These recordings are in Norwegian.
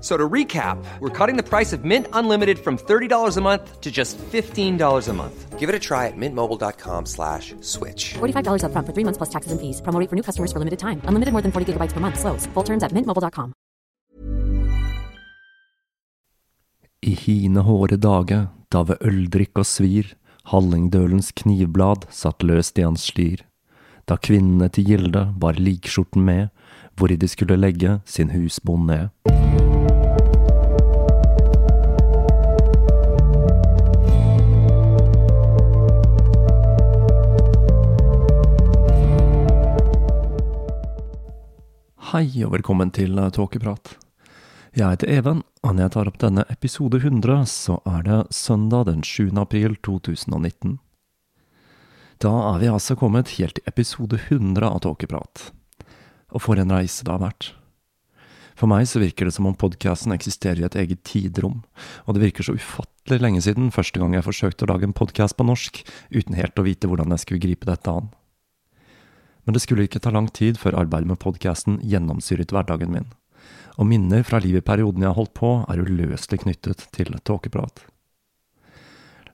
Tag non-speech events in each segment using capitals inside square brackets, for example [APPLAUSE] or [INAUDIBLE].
So to recap, we're cutting the price of Mint Unlimited from $30 a month to just $15 a month. Give it a try at mintmobile.com slash switch. $45 upfront for three months plus taxes and fees. Promo rate for new customers for limited time. Unlimited more than 40 gigabytes per month. Slows. Full terms at mintmobile.com. I hine hårde dage, da ved øldrikk og svir, Hallingdølens knivblad satt løst i hans slir, da kvinnene til Gilde bar likskjorten med, hvori de skulle legge sin husbond ned. Hei og velkommen til eh, Tåkeprat. Jeg heter Even, og når jeg tar opp denne episode 100, så er det søndag den 7. april 2019. Da er vi altså kommet helt til episode 100 av Tåkeprat. Og for en reise det har vært. For meg så virker det som om podkasten eksisterer i et eget tidrom, og det virker så ufattelig lenge siden første gang jeg forsøkte å lage en podkast på norsk, uten helt å vite hvordan jeg skulle gripe dette an. Men det skulle ikke ta lang tid før arbeidet med podkasten gjennomsyret hverdagen min og minner fra livet i perioden jeg har holdt på, er uløselig knyttet til tåkeprat.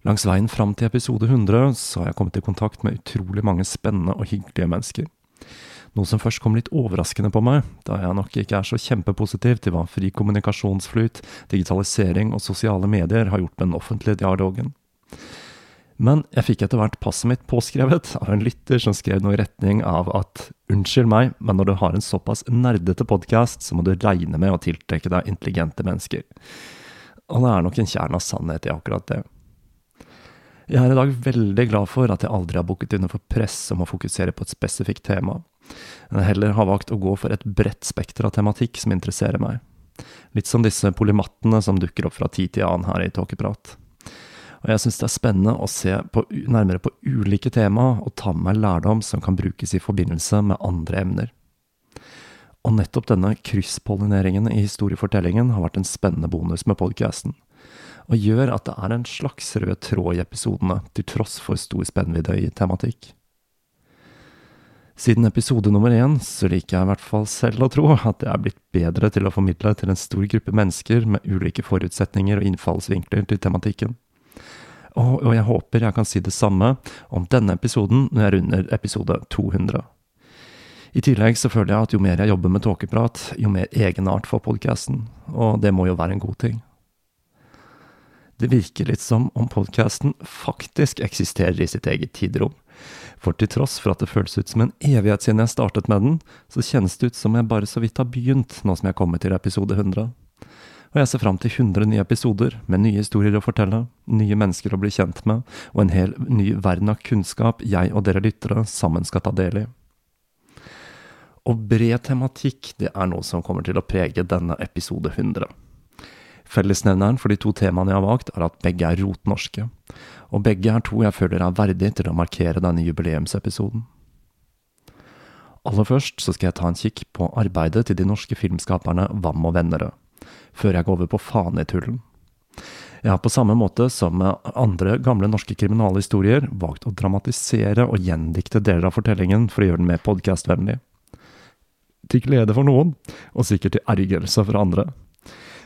Langs veien fram til episode 100 så har jeg kommet i kontakt med utrolig mange spennende og hyggelige mennesker. Noe som først kom litt overraskende på meg, da jeg nok ikke er så kjempepositiv til hva fri kommunikasjonsflyt, digitalisering og sosiale medier har gjort med den offentlige dialogen. Men jeg fikk etter hvert passet mitt påskrevet av en lytter som skrev noe i retning av at unnskyld meg, men når du har en såpass nerdete podkast, så må du regne med å tiltrekke deg intelligente mennesker. Og det er nok en kjerne av sannhet i akkurat det. Jeg er i dag veldig glad for at jeg aldri har booket under for press om å fokusere på et spesifikt tema. men heller har valgt å gå for et bredt spekter av tematikk som interesserer meg. Litt som disse polymattene som dukker opp fra tid til annen her i Tåkeprat. Og jeg syns det er spennende å se på, nærmere på ulike tema og ta med meg lærdom som kan brukes i forbindelse med andre emner. Og nettopp denne krysspollineringen i historiefortellingen har vært en spennende bonus med podcasten, og gjør at det er en slags rød tråd i episodene, til tross for stor spennvidde i tematikk. Siden episode nummer én så liker jeg i hvert fall selv å tro at jeg er blitt bedre til å formidle til en stor gruppe mennesker med ulike forutsetninger og innfallsvinkler til tematikken. Og, jeg håper jeg kan si det samme om denne episoden når jeg runder episode 200. I tillegg så føler jeg at jo mer jeg jobber med tåkeprat, jo mer egenart får podkasten, og det må jo være en god ting. Det virker litt som om podkasten faktisk eksisterer i sitt eget tidrom. For til tross for at det føles ut som en evighet siden jeg startet med den, så kjennes det ut som jeg bare så vidt har begynt nå som jeg kommer til episode 100. Og jeg ser fram til 100 nye episoder med nye historier å fortelle, nye mennesker å bli kjent med, og en hel ny verden av kunnskap jeg og dere lyttere sammen skal ta del i. Og bred tematikk, det er noe som kommer til å prege denne episode 100. Fellesnevneren for de to temaene jeg har valgt, er at begge er rotnorske, og begge er to jeg føler er verdig til å markere denne jubileumsepisoden. Aller først så skal jeg ta en kikk på arbeidet til de norske filmskaperne Vam og Vennerød, før jeg går over på Fanetullen. Jeg har på samme måte som andre gamle norske kriminalhistorier valgt å dramatisere og gjendikte deler av fortellingen for å gjøre den mer podkastvennlig. Til glede for noen, og sikkert til ergrelse for andre.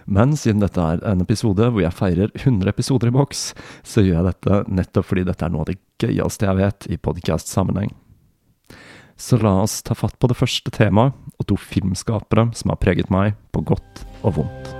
Men siden dette er en episode hvor jeg feirer 100 episoder i boks, så gjør jeg dette nettopp fordi dette er noe av det gøyeste jeg vet i podkastsammenheng. Så la oss ta fatt på det første temaet, og to filmskapere som har preget meg på godt og vondt.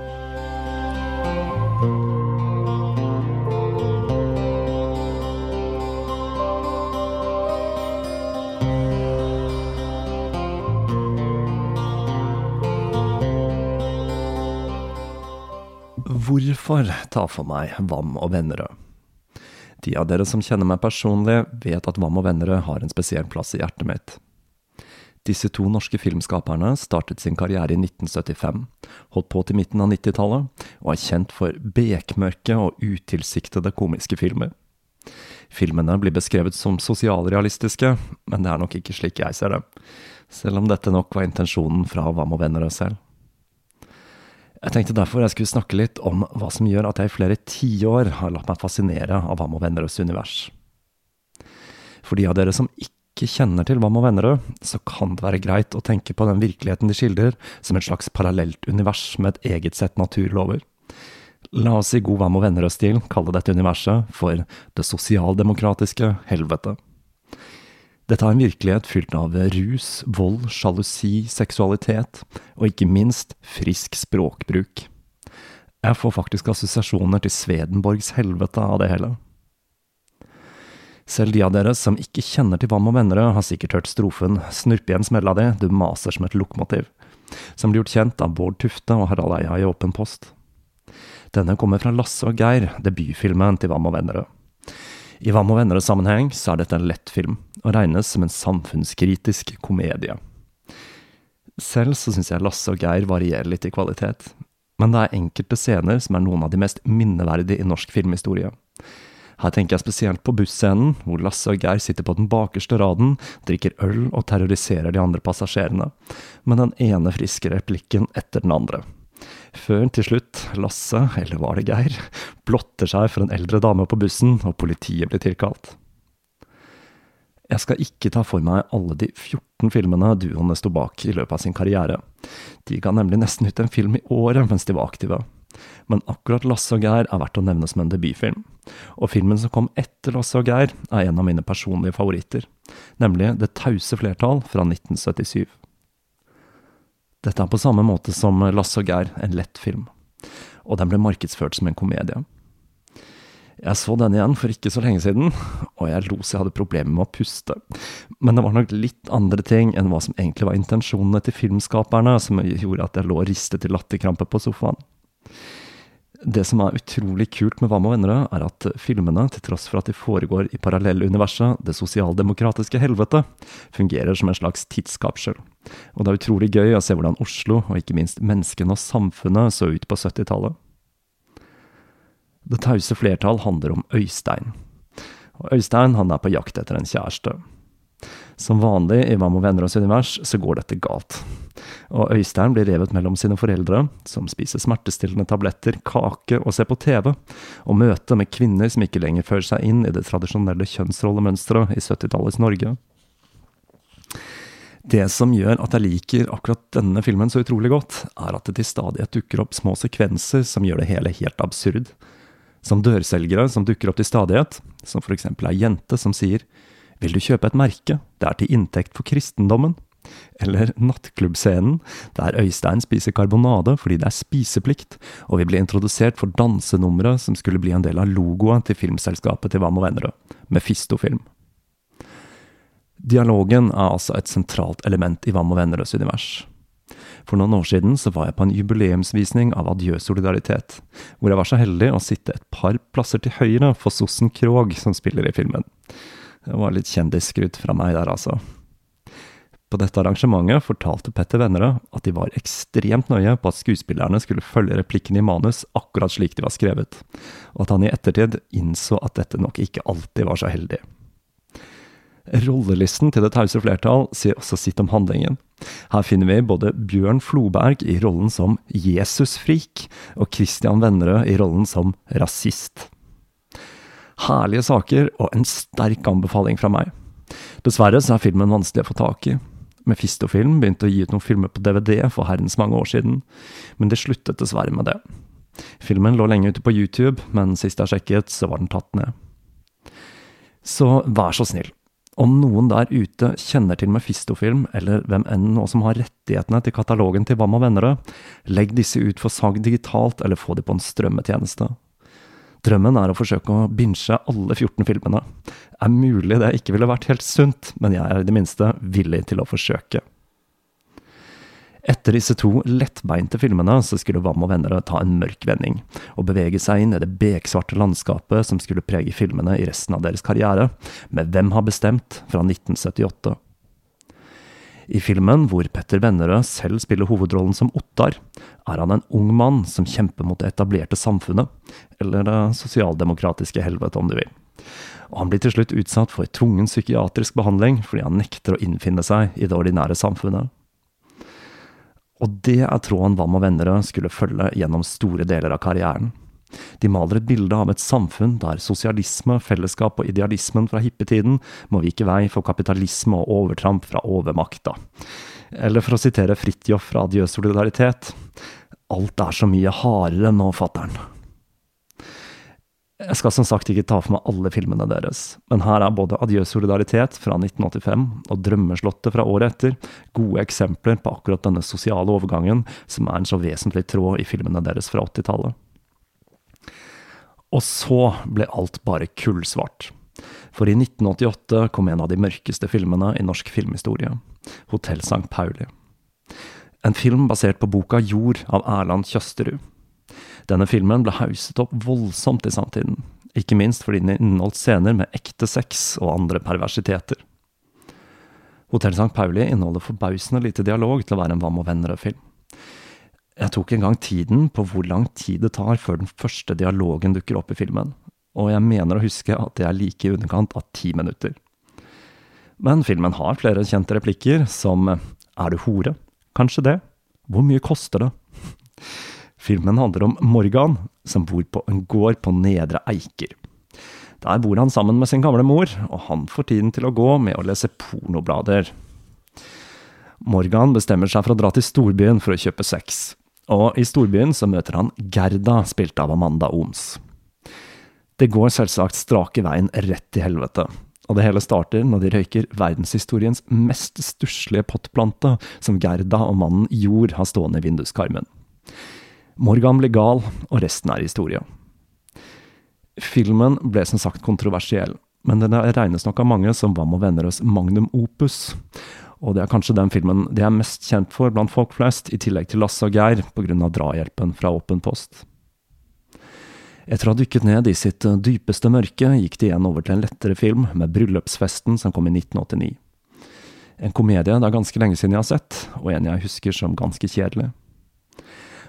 Hvorfor ta for meg Vam og Vennerød? De av dere som kjenner meg personlig, vet at Vam og Vennerød har en spesiell plass i hjertet mitt. Disse to norske filmskaperne startet sin karriere i 1975, holdt på til midten av 90-tallet, og er kjent for bekmørke og utilsiktede komiske filmer. Filmene blir beskrevet som sosialrealistiske, men det er nok ikke slik jeg ser det, selv om dette nok var intensjonen fra Hva Vam og oss selv. Jeg tenkte derfor jeg skulle snakke litt om hva som gjør at jeg i flere tiår har latt meg fascinere av Hva Vam og oss univers. For de av dere som ikke kjenner til Hva og Vennerød, så kan det være greit å tenke på den virkeligheten de skildrer som et slags parallelt univers med et eget sett naturlover. La oss i god Vam og Vennerød-stil kalle dette universet for det sosialdemokratiske helvete. Dette er en virkelighet fylt av rus, vold, sjalusi, seksualitet og ikke minst frisk språkbruk. Jeg får faktisk assosiasjoner til Svedenborgs helvete av det hele. Selv de av dere som ikke kjenner til Hva og vennere, har sikkert hørt strofen Snurp igjen smella di, du maser som et lokomotiv, som blir gjort kjent av Bård Tufte og Harald Eia i Åpen post. Denne kommer fra Lasse og Geir, debutfilmen til Hva og vennere. I Hva og venner-sammenheng så er dette en lett film, og regnes som en samfunnskritisk komedie. Selv så syns jeg Lasse og Geir varierer litt i kvalitet, men det er enkelte scener som er noen av de mest minneverdige i norsk filmhistorie. Her tenker jeg spesielt på busscenen, hvor Lasse og Geir sitter på den bakerste raden, drikker øl og terroriserer de andre passasjerene, med den ene friske replikken etter den andre. Før til slutt Lasse, eller var det Geir, blotter seg for en eldre dame på bussen, og politiet blir tilkalt. Jeg skal ikke ta for meg alle de 14 filmene duoene sto bak i løpet av sin karriere. De ga nemlig nesten ut en film i året mens de var aktive. Men akkurat Lasse og Geir er verdt å nevne som en debutfilm. Og filmen som kom etter Lasse og Geir, er en av mine personlige favoritter, nemlig Det tause flertall fra 1977. Dette er på samme måte som Lasse og Geir, en lett film, og den ble markedsført som en komedie. Jeg så den igjen for ikke så lenge siden, og jeg lo så jeg hadde problemer med å puste. Men det var nok litt andre ting enn hva som egentlig var intensjonene til filmskaperne, som gjorde at jeg lå og ristet i latterkrampe på sofaen. Det som er utrolig kult med Hva med venner, er at filmene, til tross for at de foregår i parallelluniverset, det sosialdemokratiske helvete, fungerer som en slags tidskapsel. Og det er utrolig gøy å se hvordan Oslo, og ikke minst menneskene og samfunnet, så ut på 70-tallet. Det tause flertall handler om Øystein. Og Øystein han er på jakt etter en kjæreste. Som vanlig i Mamma, venner og univers, så går dette galt og Øystein blir revet mellom sine foreldre, som spiser smertestillende tabletter, kake og ser på TV, og møter med kvinner som ikke lenger fører seg inn i det tradisjonelle kjønnsrollemønsteret i 70-tallets Norge. Det som gjør at jeg liker akkurat denne filmen så utrolig godt, er at det til stadighet dukker opp små sekvenser som gjør det hele helt absurd. Som dørselgere som dukker opp til stadighet, som eksempel ei jente som sier Vil du kjøpe et merke, det er til inntekt for kristendommen. Eller nattklubbscenen, der Øystein spiser karbonade fordi det er spiseplikt, og vi blir introdusert for dansenummeret som skulle bli en del av logoen til filmselskapet til Vam og Vennerød, Mefistofilm. Dialogen er altså et sentralt element i Vam og Vennerøds univers. For noen år siden så var jeg på en jubileumsvisning av Adjø solidaritet, hvor jeg var så heldig å sitte et par plasser til høyre for Sossen Krog, som spiller i filmen. Det var litt kjendisskrutt fra meg der, altså. På dette arrangementet fortalte Petter Vennerød at de var ekstremt nøye på at skuespillerne skulle følge replikkene i manus akkurat slik de var skrevet, og at han i ettertid innså at dette nok ikke alltid var så heldig. Rollelisten til Det tause flertall sier også sitt om handlingen. Her finner vi både Bjørn Floberg i rollen som Jesus-frik, og Christian Vennerød i rollen som rasist. Herlige saker og en sterk anbefaling fra meg. Dessverre så er filmen vanskelig å få tak i. Mefistofilm begynte å gi ut noen filmer på DVD for herrens mange år siden, men det sluttet dessverre med det. Filmen lå lenge ute på YouTube, men sist jeg sjekket, så var den tatt ned. Så vær så snill, om noen der ute kjenner til Mefistofilm, eller hvem enn nå som har rettighetene til katalogen til Vam og Vennerød, legg disse ut for salg digitalt, eller få de på en strømmetjeneste. Drømmen er å forsøke å binche alle 14 filmene. Er mulig det ikke ville vært helt sunt, men jeg er i det minste villig til å forsøke. Etter disse to lettbeinte filmene så skulle Vam og venner ta en mørk vending, og bevege seg inn i det beksvarte landskapet som skulle prege filmene i resten av deres karriere, med Hvem har bestemt fra 1978. I filmen, hvor Petter Vennerød selv spiller hovedrollen som Ottar, er han en ung mann som kjemper mot det etablerte samfunnet, eller det sosialdemokratiske helvete, om du vil. Og han blir til slutt utsatt for tvungen psykiatrisk behandling fordi han nekter å innfinne seg i det ordinære samfunnet. Og det er tråden Vam og Vennerød skulle følge gjennom store deler av karrieren. De maler et bilde av et samfunn der sosialisme, fellesskap og idealismen fra hippetiden må vike vei for kapitalisme og overtramp fra overmakta. Eller for å sitere Fridtjof fra Adjø solidaritet, alt er så mye hardere nå, fatter'n. Jeg skal som sagt ikke ta for meg alle filmene deres, men her er både Adjø solidaritet fra 1985 og Drømmeslottet fra året etter gode eksempler på akkurat denne sosiale overgangen som er en så vesentlig tråd i filmene deres fra 80-tallet. Og så ble alt bare kullsvart. For i 1988 kom en av de mørkeste filmene i norsk filmhistorie, Hotell St. Pauli. En film basert på boka Jord av Erland Kjøsterud. Denne filmen ble hauset opp voldsomt i samtiden, ikke minst fordi den inneholdt scener med ekte sex og andre perversiteter. Hotell St. Pauli inneholder forbausende lite dialog til å være en Vam og Vennerød-film. Jeg tok en gang tiden på hvor lang tid det tar før den første dialogen dukker opp i filmen, og jeg mener å huske at det er like i underkant av ti minutter. Men filmen har flere kjente replikker, som Er du hore? Kanskje det? Hvor mye koster det? Filmen handler om Morgan, som bor på en gård på Nedre Eiker. Der bor han sammen med sin gamle mor, og han får tiden til å gå med å lese pornoblader. Morgan bestemmer seg for å dra til storbyen for å kjøpe sex, og i storbyen så møter han Gerda, spilt av Amanda Oms. Det går selvsagt strake veien rett til helvete, og det hele starter når de røyker verdenshistoriens mest stusslige pottplante, som Gerda og mannen Jord har stående i vinduskarmen. Morgan blir gal, og resten er historie. Filmen ble som sagt kontroversiell, men den regnes nok av mange som Vam og hos magnum opus. Og det er kanskje den filmen de er mest kjent for blant folk flest, i tillegg til Lasse og Geir, pga. drahjelpen fra Åpen post. Etter å ha dykket ned i sitt dypeste mørke, gikk de igjen over til en lettere film, med Bryllupsfesten, som kom i 1989. En komedie det er ganske lenge siden jeg har sett, og en jeg husker som ganske kjedelig.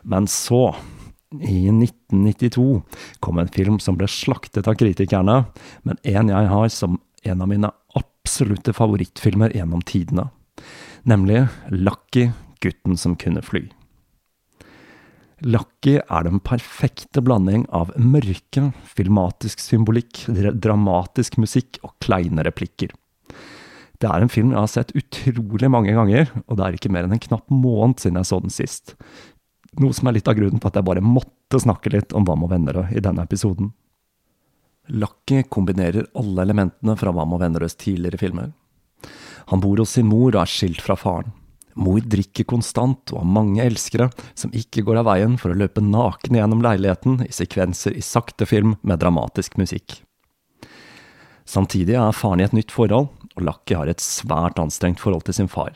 Men så, i 1992, kom en film som ble slaktet av kritikerne, men en jeg har som en av mine absolutte favorittfilmer gjennom tidene. Nemlig Lucky, gutten som kunne fly. Lucky er den perfekte blanding av mørke, filmatisk symbolikk, dramatisk musikk og kleine replikker. Det er en film jeg har sett utrolig mange ganger, og det er ikke mer enn en knapp måned siden jeg så den sist. Noe som er litt av grunnen til at jeg bare måtte snakke litt om Vam og Vennerød i denne episoden. Lucky kombinerer alle elementene fra Vam og Vennerøds tidligere filmer. Han bor hos sin mor og er skilt fra faren. Mor drikker konstant og har mange elskere som ikke går av veien for å løpe nakne gjennom leiligheten i sekvenser i sakte film med dramatisk musikk. Samtidig er faren i et nytt forhold, og Lucky har et svært anstrengt forhold til sin far,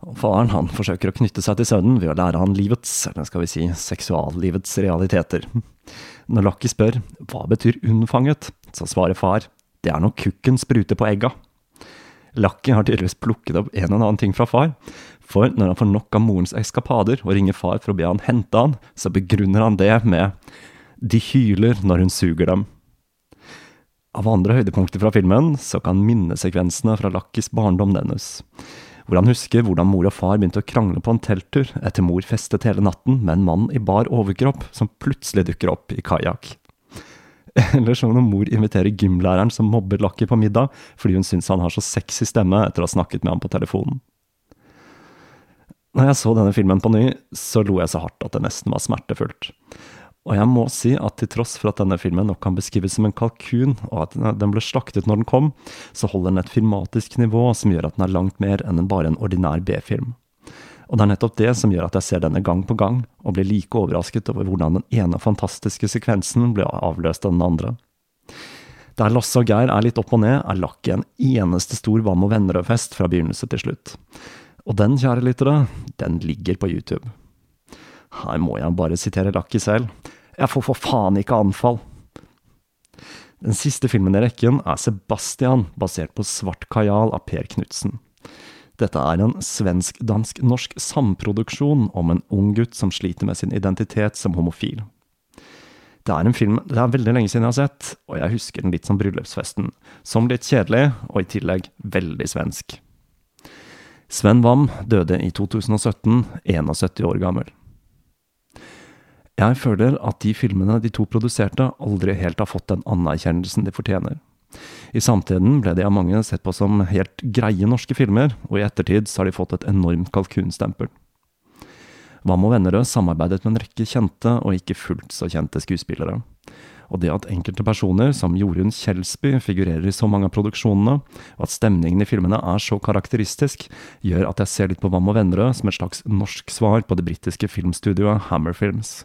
og faren han forsøker å knytte seg til sønnen ved å lære han livets, eller skal vi si seksuallivets realiteter. Når Lucky spør hva betyr unnfanget, så svarer far det er når kukken spruter på egga. Lucky har tydeligvis plukket opp en og annen ting fra far, for når han får nok av morens eskapader og ringer far for å be han hente han, så begrunner han det med de hyler når hun suger dem. Av andre høydepunkter fra filmen så kan minnesekvensene fra Lakkis barndom nevnes. Hvor han husker hvordan mor og far begynte å krangle på en telttur etter mor festet hele natten med en mann i bar overkropp som plutselig dukker opp i kajakk. [LAUGHS] Eller som når mor inviterer gymlæreren som mobber Lucky på middag fordi hun syns han har så sexy stemme etter å ha snakket med ham på telefonen. Når jeg så denne filmen på ny, så lo jeg så hardt at det nesten var smertefullt. Og jeg må si at til tross for at denne filmen nok kan beskrives som en kalkun, og at den ble slaktet når den kom, så holder den et filmatisk nivå som gjør at den er langt mer enn bare en ordinær B-film. Og det er nettopp det som gjør at jeg ser denne gang på gang, og blir like overrasket over hvordan den ene fantastiske sekvensen ble avløst av den andre. Der Lasse og Geir er litt opp og ned, er Lakk en eneste stor Vam og Vennerød-fest fra begynnelse til slutt. Og den, kjære lyttere, den ligger på YouTube. Her må jeg bare sitere Lakki selv. Jeg får for faen ikke anfall. Den siste filmen i rekken er Sebastian, basert på Svart kajal av Per Knutsen. Dette er en svensk-dansk-norsk samproduksjon om en ung gutt som sliter med sin identitet som homofil. Det er en film det er veldig lenge siden jeg har sett, og jeg husker den litt som bryllupsfesten. Som litt kjedelig, og i tillegg veldig svensk. Sven Wam døde i 2017, 71 år gammel. Jeg føler at de filmene de to produserte, aldri helt har fått den anerkjennelsen de fortjener. I samtiden ble de av mange sett på som helt greie norske filmer, og i ettertid så har de fått et enormt kalkunstempel. Wam og Vennerød samarbeidet med en rekke kjente og ikke fullt så kjente skuespillere. Og det at enkelte personer, som Jorunn Kjelsby, figurerer i så mange av produksjonene, og at stemningen i filmene er så karakteristisk, gjør at jeg ser litt på Wam og Vennerød som et slags norsk svar på det britiske filmstudioet Hammer Films.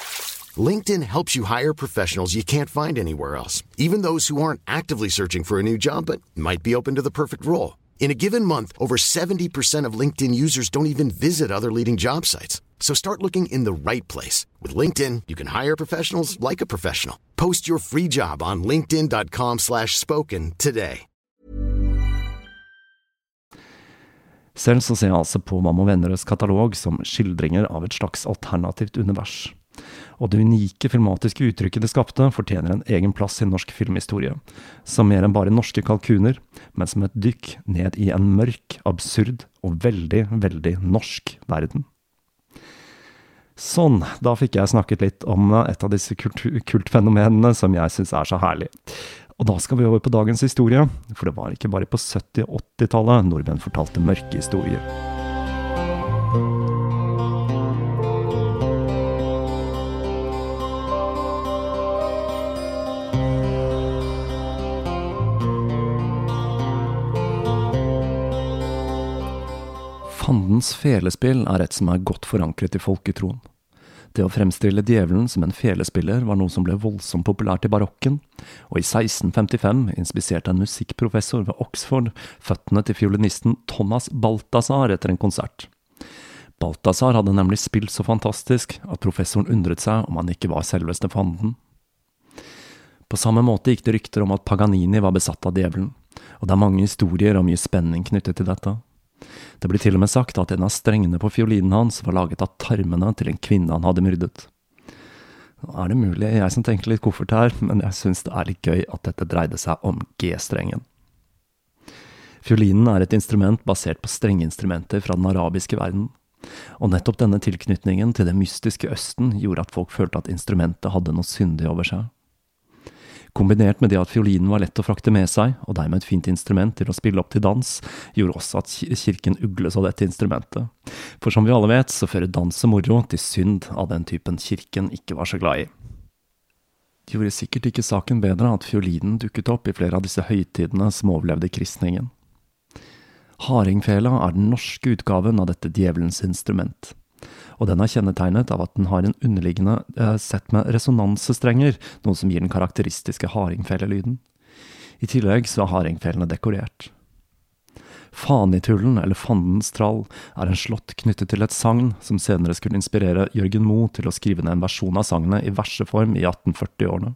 LinkedIn helps you hire professionals you can't find anywhere else, even those who aren't actively searching for a new job but might be open to the perfect role. In a given month, over 70% of LinkedIn users don't even visit other leading job sites. So start looking in the right place. With LinkedIn, you can hire professionals like a professional. Post your free job on linkedin.com slash spoken today. Selv så ser jeg altså på Mamma Vennerøds katalog som skildringer av et slags alternativt univers. Og det unike filmatiske uttrykket det skapte, fortjener en egen plass i norsk filmhistorie. Som mer enn bare norske kalkuner, men som et dykk ned i en mørk, absurd og veldig, veldig norsk verden. Sånn, da fikk jeg snakket litt om et av disse kultfenomenene som jeg syns er så herlig. Og da skal vi over på dagens historie, for det var ikke bare på 70- og 80-tallet nordmenn fortalte mørke historier. Fandens felespill er et som er godt forankret i folketroen. Det å fremstille djevelen som en felespiller var noe som ble voldsomt populært i barokken, og i 1655 inspiserte en musikkprofessor ved Oxford føttene til fiolinisten Thomas Balthazar etter en konsert. Balthazar hadde nemlig spilt så fantastisk at professoren undret seg om han ikke var selveste fanden. På samme måte gikk det rykter om at Paganini var besatt av djevelen, og det er mange historier og mye spenning knyttet til dette. Det blir til og med sagt at en av strengene på fiolinen hans var laget av tarmene til en kvinne han hadde myrdet. Nå er det mulig jeg som tenker litt koffert her, men jeg syns det er litt gøy at dette dreide seg om G-strengen. Fiolinen er et instrument basert på strengeinstrumenter fra den arabiske verden, og nettopp denne tilknytningen til det mystiske Østen gjorde at folk følte at instrumentet hadde noe syndig over seg. Kombinert med det at fiolinen var lett å frakte med seg, og dermed et fint instrument til å spille opp til dans, gjorde også at kirken ugles av dette instrumentet. For som vi alle vet, så fører dans og moro til synd av den typen kirken ikke var så glad i. Det gjorde sikkert ikke saken bedre at fiolinen dukket opp i flere av disse høytidene som overlevde kristningen. Hardingfela er den norske utgaven av dette djevelens instrument. Og den er kjennetegnet av at den har en underliggende eh, sett med resonansestrenger, noe som gir den karakteristiske hardingfelelyden. I tillegg så er hardingfelene dekorert. Fanitullen, eller Fandens trall, er en slått knyttet til et sagn som senere skulle inspirere Jørgen Moe til å skrive ned en versjon av sagnet i verseform i 1840-årene.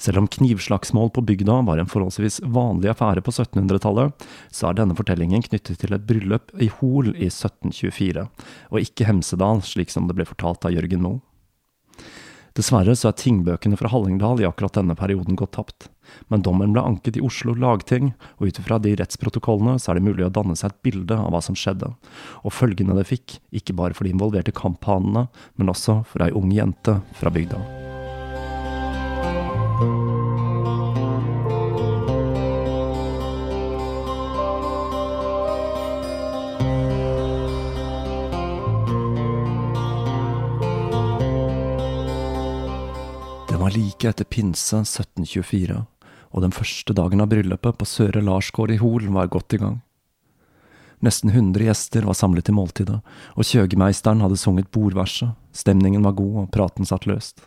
Selv om knivslagsmål på bygda var en forholdsvis vanlig affære på 1700-tallet, så er denne fortellingen knyttet til et bryllup i Hol i 1724, og ikke Hemsedal, slik som det ble fortalt av Jørgen Moe. Dessverre så er tingbøkene fra Hallingdal i akkurat denne perioden gått tapt, men dommen ble anket i Oslo lagting, og ut ifra de rettsprotokollene så er det mulig å danne seg et bilde av hva som skjedde, og følgene det fikk, ikke bare for de involverte kamphanene, men også for ei ung jente fra bygda. Like etter pinse 1724, og den første dagen av bryllupet på Søre Larsgård i Hol var godt i gang. Nesten 100 gjester var samlet til måltidet, og kjøgemeisteren hadde sunget bordverset, stemningen var god og praten satt løst.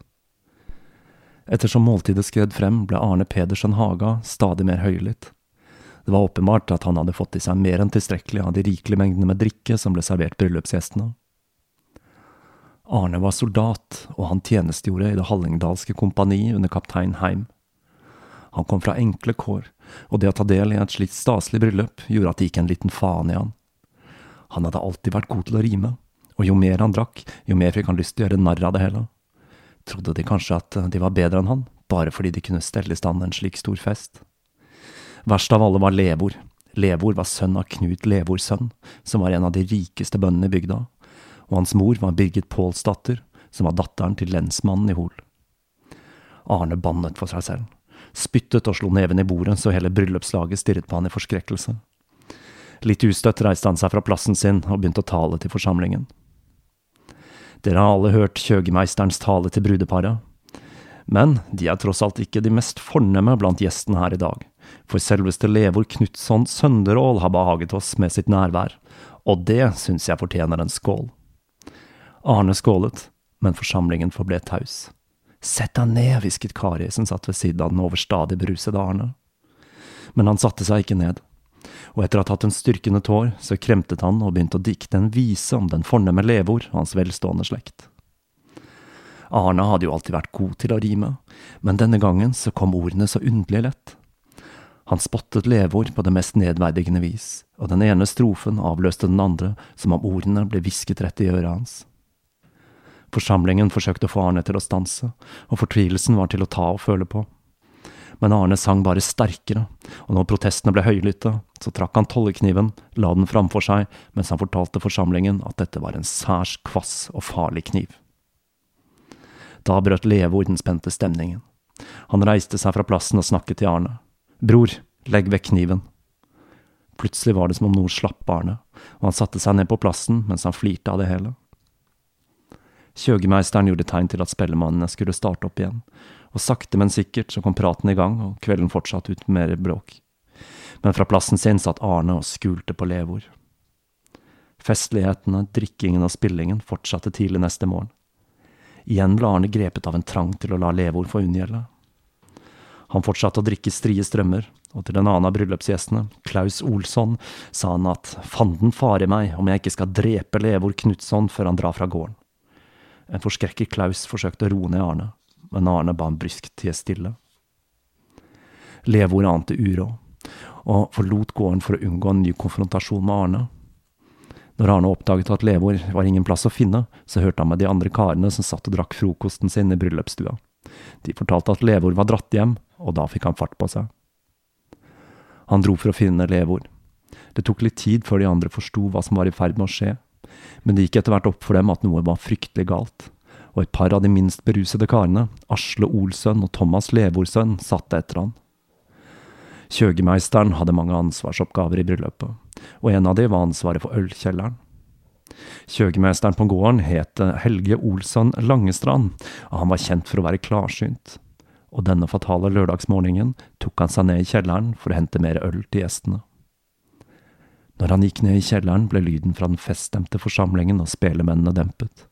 Ettersom måltidet skred frem, ble Arne Pedersen Haga stadig mer høylytt. Det var åpenbart at han hadde fått i seg mer enn tilstrekkelig av de rikelige mengdene med drikke som ble servert bryllupsgjestene. Arne var soldat, og han tjenestegjorde i det hallingdalske kompani under kaptein Heim. Han kom fra enkle kår, og det å ta del i et slikt staselig bryllup gjorde at det gikk en liten faen i han. Han hadde alltid vært god til å rime, og jo mer han drakk, jo mer fikk han lyst til å gjøre narr av det hele. Trodde de kanskje at de var bedre enn han, bare fordi de kunne stelle i stand en slik stor fest? Verst av alle var Levor. Levor var sønn av Knut Levors sønn, som var en av de rikeste bøndene i bygda, og hans mor var Birgit Pålsdatter, som var datteren til lensmannen i Hol. Arne bannet for seg selv, spyttet og slo neven i bordet så hele bryllupslaget stirret på han i forskrekkelse. Litt ustøtt reiste han seg fra plassen sin og begynte å tale til forsamlingen. Dere har alle hørt kjøgemeisterens tale til brudeparet. Men de er tross alt ikke de mest fornemme blant gjestene her i dag, for selveste Levor Knutson Sønderål har behaget oss med sitt nærvær, og det syns jeg fortjener en skål. Arne skålet, men forsamlingen forble taus. Sett deg ned, hvisket Kari, som satt ved siden av den overstadig berusede Arne. Men han satte seg ikke ned, og etter å ha tatt en styrkende tår, så kremtet han og begynte å dikte en vise om den fornemme Levor og hans velstående slekt. Arne hadde jo alltid vært god til å rime, men denne gangen så kom ordene så underlig lett. Han spottet Levor på det mest nedverdigende vis, og den ene strofen avløste den andre som om ordene ble hvisket rett i øret hans. Forsamlingen forsøkte å få Arne til å stanse, og fortvilelsen var til å ta og føle på. Men Arne sang bare sterkere, og når protestene ble høylytte, så trakk han tollekniven, la den framfor seg, mens han fortalte forsamlingen at dette var en særs kvass og farlig kniv. Da brøt Leve den spente stemningen. Han reiste seg fra plassen og snakket til Arne. Bror, legg vekk kniven. Plutselig var det som om noe slapp Arne, og han satte seg ned på plassen mens han flirte av det hele. Kjøgemeisteren gjorde tegn til at spellemannene skulle starte opp igjen, og sakte, men sikkert så kom praten i gang, og kvelden fortsatte ut med mer bråk. Men fra plassen sin satt Arne og skulte på Levor. Festlighetene, drikkingen og spillingen fortsatte tidlig neste morgen. Igjen ble Arne grepet av en trang til å la Levor få unngjelde. Han fortsatte å drikke strie strømmer, og til en annen av bryllupsgjestene, Klaus Olsson, sa han at fanden fare meg om jeg ikke skal drepe Levor Knutson før han drar fra gården. En forskrekket Klaus forsøkte å roe ned Arne, men Arne ba ham bryskt tie stille. Levor ante uråd, og forlot gården for å unngå en ny konfrontasjon med Arne. Når Arne oppdaget at Leveord var ingen plass å finne, så hørte han med de andre karene som satt og drakk frokosten sin i bryllupsstua. De fortalte at Leveord var dratt hjem, og da fikk han fart på seg. Han dro for å finne Leveord. Det tok litt tid før de andre forsto hva som var i ferd med å skje, men det gikk etter hvert opp for dem at noe var fryktelig galt, og et par av de minst berusede karene, Asle Olsøn og Thomas Levorsønn, satte etter han. Kjøgemeisteren hadde mange ansvarsoppgaver i bryllupet, og en av de var ansvaret for ølkjelleren. Kjøgemeisteren på gården het Helge Olsson Langestrand, og han var kjent for å være klarsynt. Og denne fatale lørdagsmorgenen tok han seg ned i kjelleren for å hente mer øl til gjestene. Når han gikk ned i kjelleren, ble lyden fra den feststemte forsamlingen og spelemennene dempet.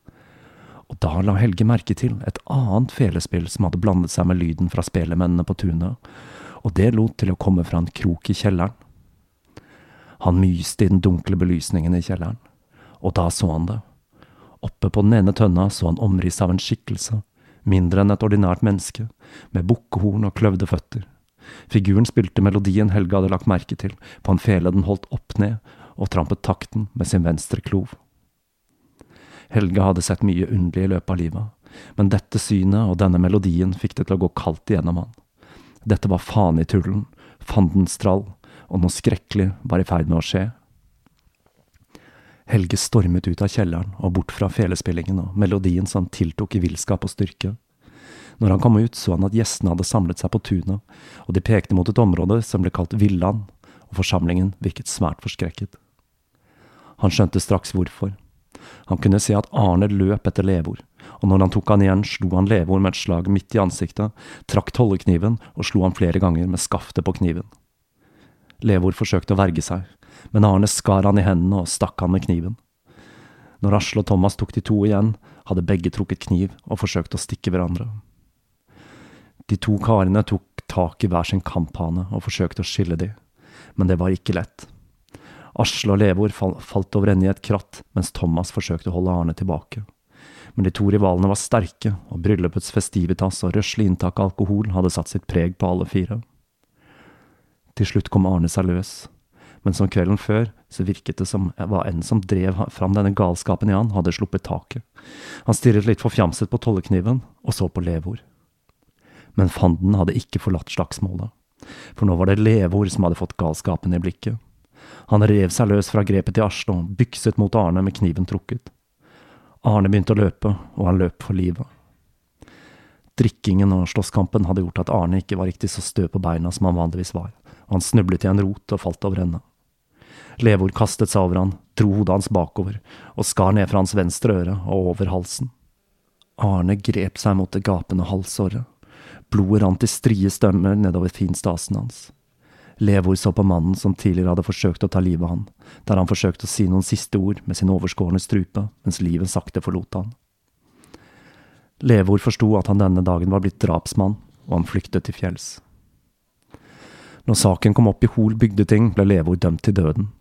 Og da la Helge merke til et annet felespill som hadde blandet seg med lyden fra spelemennene på tunet, og det lot til å komme fra en krok i kjelleren. Han myste i den dunkle belysningen i kjelleren, og da så han det. Oppe på den ene tønna så han omriss av en skikkelse, mindre enn et ordinært menneske, med bukkehorn og kløvde føtter. Figuren spilte melodien Helge hadde lagt merke til, på en fele den holdt opp ned, og trampet takten med sin venstre klov. Helge hadde sett mye underlig i løpet av livet, men dette synet og denne melodien fikk det til å gå kaldt igjennom han. Dette var faen i tullen, fandens trall, og noe skrekkelig var i ferd med å skje. Helge stormet ut av kjelleren og bort fra felespillingen og melodien som tiltok i villskap og styrke. Når han kom ut, så han at gjestene hadde samlet seg på tunet, og de pekte mot et område som ble kalt Villand, og forsamlingen virket svært forskrekket. Han skjønte straks hvorfor. Han kunne se at Arne løp etter Levor, og når han tok han igjen, slo han Levor med et slag midt i ansiktet, trakk tollekniven og slo han flere ganger med skaftet på kniven. Levor forsøkte å verge seg, men Arne skar han i hendene og stakk han med kniven. Når Asle og Thomas tok de to igjen, hadde begge trukket kniv og forsøkt å stikke hverandre. De to karene tok tak i hver sin kamphane og forsøkte å skille de, men det var ikke lett. Asle og Levor falt over ende i et kratt, mens Thomas forsøkte å holde Arne tilbake. Men de to rivalene var sterke, og bryllupets festivitas og røslig inntak av alkohol hadde satt sitt preg på alle fire. Til slutt kom Arne seg løs, men som kvelden før så virket det som hva enn som drev fram denne galskapen i han, hadde sluppet taket. Han stirret litt forfjamset på tollekniven, og så på Levor men fanden hadde ikke forlatt slagsmålet. For nå var det Levor som hadde fått galskapen i blikket. Han rev seg løs fra grepet til Asle og bykset mot Arne med kniven trukket. Arne begynte å løpe, og han løp for livet. Drikkingen og slåsskampen hadde gjort at Arne ikke var riktig så stø på beina som han vanligvis var, og han snublet i en rot og falt over ende. Levor kastet seg over han, dro hodet hans bakover og skar ned fra hans venstre øre og over halsen. Arne grep seg mot det gapende halsåret. Blodet rant i strie stønner nedover finstasen hans. Levor så på mannen som tidligere hadde forsøkt å ta livet av han, der han forsøkte å si noen siste ord med sin overskårne strupe, mens livet sakte forlot han. Levor forsto at han denne dagen var blitt drapsmann, og han flyktet til fjells. Når saken kom opp i Hol bygdeting, ble Levor dømt til døden.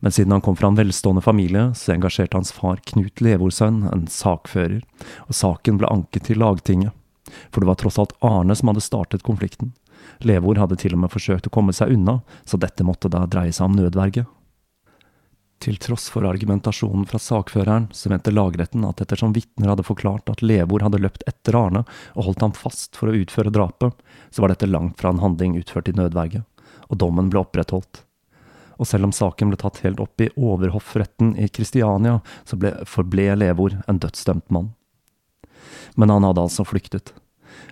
Men siden han kom fra en velstående familie, så engasjerte hans far Knut Levorsønn en sakfører, og saken ble anket til lagtinget. For det var tross alt Arne som hadde startet konflikten. Levor hadde til og med forsøkt å komme seg unna, så dette måtte da dreie seg om nødverge. Til tross for argumentasjonen fra sakføreren, så mente lagretten at ettersom vitner hadde forklart at Levor hadde løpt etter Arne og holdt ham fast for å utføre drapet, så var dette langt fra en handling utført i nødverge, og dommen ble opprettholdt. Og selv om saken ble tatt helt opp i overhoffretten i Kristiania, så ble, forble Levor en dødsdømt mann. Men han hadde altså flyktet.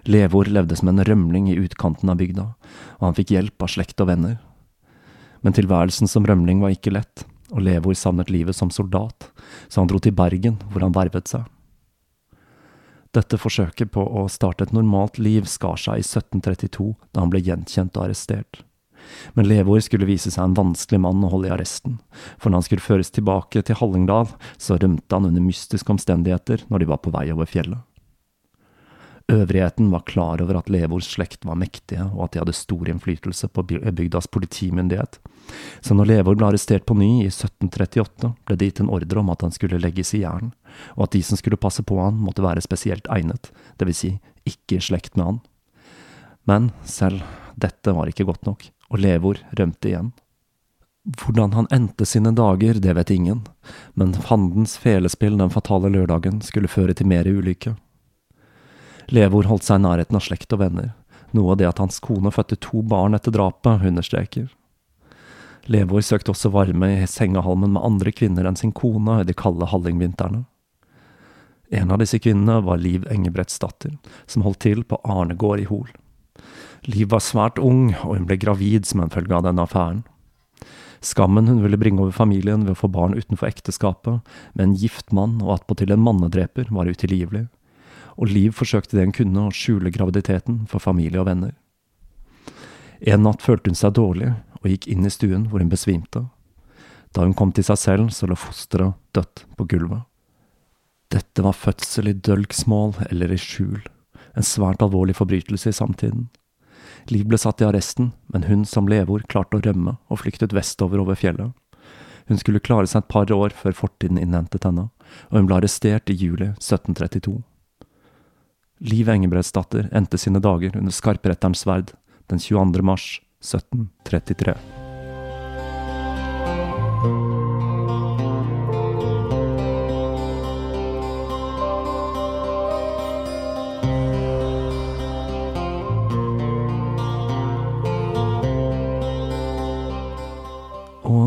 Levor levde som en rømling i utkanten av bygda, og han fikk hjelp av slekt og venner. Men tilværelsen som rømling var ikke lett, og Levor savnet livet som soldat, så han dro til Bergen, hvor han vervet seg. Dette forsøket på å starte et normalt liv skar seg i 1732, da han ble gjenkjent og arrestert. Men Levor skulle vise seg en vanskelig mann å holde i arresten, for når han skulle føres tilbake til Hallingdal, så rømte han under mystiske omstendigheter når de var på vei over fjellet. Øvrigheten var klar over at Levors slekt var mektige, og at de hadde stor innflytelse på bygdas politimyndighet. Så når Levor ble arrestert på ny i 1738, ble det gitt en ordre om at han skulle legges i jern, og at de som skulle passe på han, måtte være spesielt egnet, vil si ikke i slekt med han. Men selv dette var ikke godt nok, og Levor rømte igjen. Hvordan han endte sine dager, det vet ingen, men fandens felespill den fatale lørdagen skulle føre til mer ulykke. Levor holdt seg i nærheten av slekt og venner, noe av det at hans kone fødte to barn etter drapet, understreker. Levor søkte også varme i sengehalmen med andre kvinner enn sin kone i de kalde hallingvintrene. En av disse kvinnene var Liv Engebrettsdatter, som holdt til på Arnegård i Hol. Liv var svært ung, og hun ble gravid som en følge av denne affæren. Skammen hun ville bringe over familien ved å få barn utenfor ekteskapet, med en gift mann og attpåtil en mannedreper, var utilgivelig og Liv forsøkte det hun kunne å skjule graviditeten for familie og venner. En natt følte hun seg dårlig og gikk inn i stuen hvor hun besvimte. Da hun kom til seg selv, så lå fosteret dødt på gulvet. Dette var fødsel i dølgsmål eller i skjul, en svært alvorlig forbrytelse i samtiden. Liv ble satt i arresten, men hun som leveord klarte å rømme og flyktet vestover over fjellet. Hun skulle klare seg et par år før fortiden innhentet henne, og hun ble arrestert i juli 1732. Liv Engebrettsdatter endte sine dager under skarpretterens sverd den 22. mars 1733.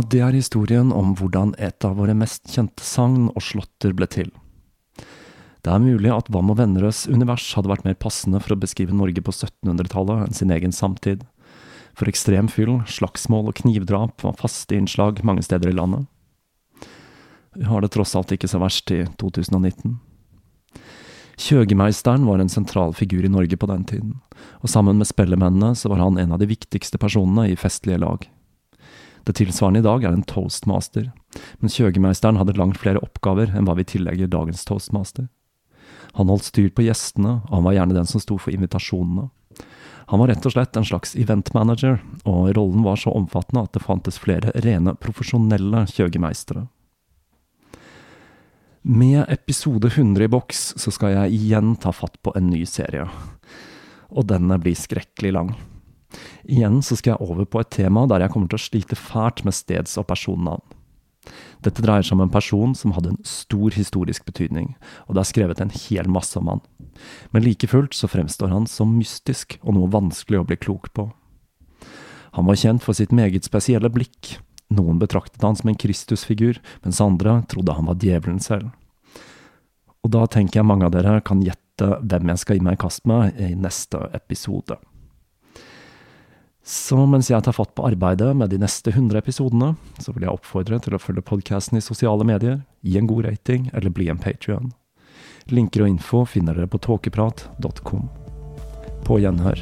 Det er historien om hvordan et av våre mest kjente sagn og slåtter ble til. Det er mulig at Vam og Vennerøds univers hadde vært mer passende for å beskrive Norge på 1700-tallet enn sin egen samtid. For ekstrem fyll, slagsmål og knivdrap var faste innslag mange steder i landet. Vi har det tross alt ikke så verst i 2019. Kjøgemeisteren var en sentral figur i Norge på den tiden, og sammen med spellemennene så var han en av de viktigste personene i festlige lag. Det tilsvarende i dag er en toastmaster, men kjøgemeisteren hadde langt flere oppgaver enn hva vi tillegger dagens toastmaster. Han holdt styr på gjestene, og han var gjerne den som sto for invitasjonene. Han var rett og slett en slags eventmanager, og rollen var så omfattende at det fantes flere rene profesjonelle kjøgemeistere. Med episode 100 i boks så skal jeg igjen ta fatt på en ny serie. Og denne blir skrekkelig lang. Igjen så skal jeg over på et tema der jeg kommer til å slite fælt med steds- og personnavn. Dette dreier seg om en person som hadde en stor historisk betydning, og det er skrevet en hel masse om han. Men like fullt så fremstår han som mystisk og noe vanskelig å bli klok på. Han var kjent for sitt meget spesielle blikk. Noen betraktet han som en Kristusfigur, mens andre trodde han var djevelen selv. Og da tenker jeg mange av dere kan gjette hvem jeg skal gi meg i kast med i neste episode. Så mens jeg tar fatt på arbeidet med de neste 100 episodene, så vil jeg oppfordre til å følge podkasten i sosiale medier, gi en god rating eller bli en patrion. Linker og info finner dere på tåkeprat.com. På gjenhør.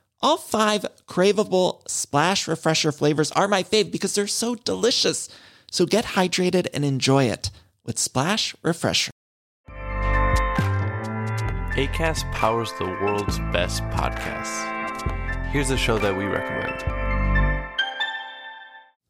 All five craveable splash refresher flavors are my fave because they're so delicious. So get hydrated and enjoy it with Splash Refresher. ACAST powers the world's best podcasts. Here's a show that we recommend.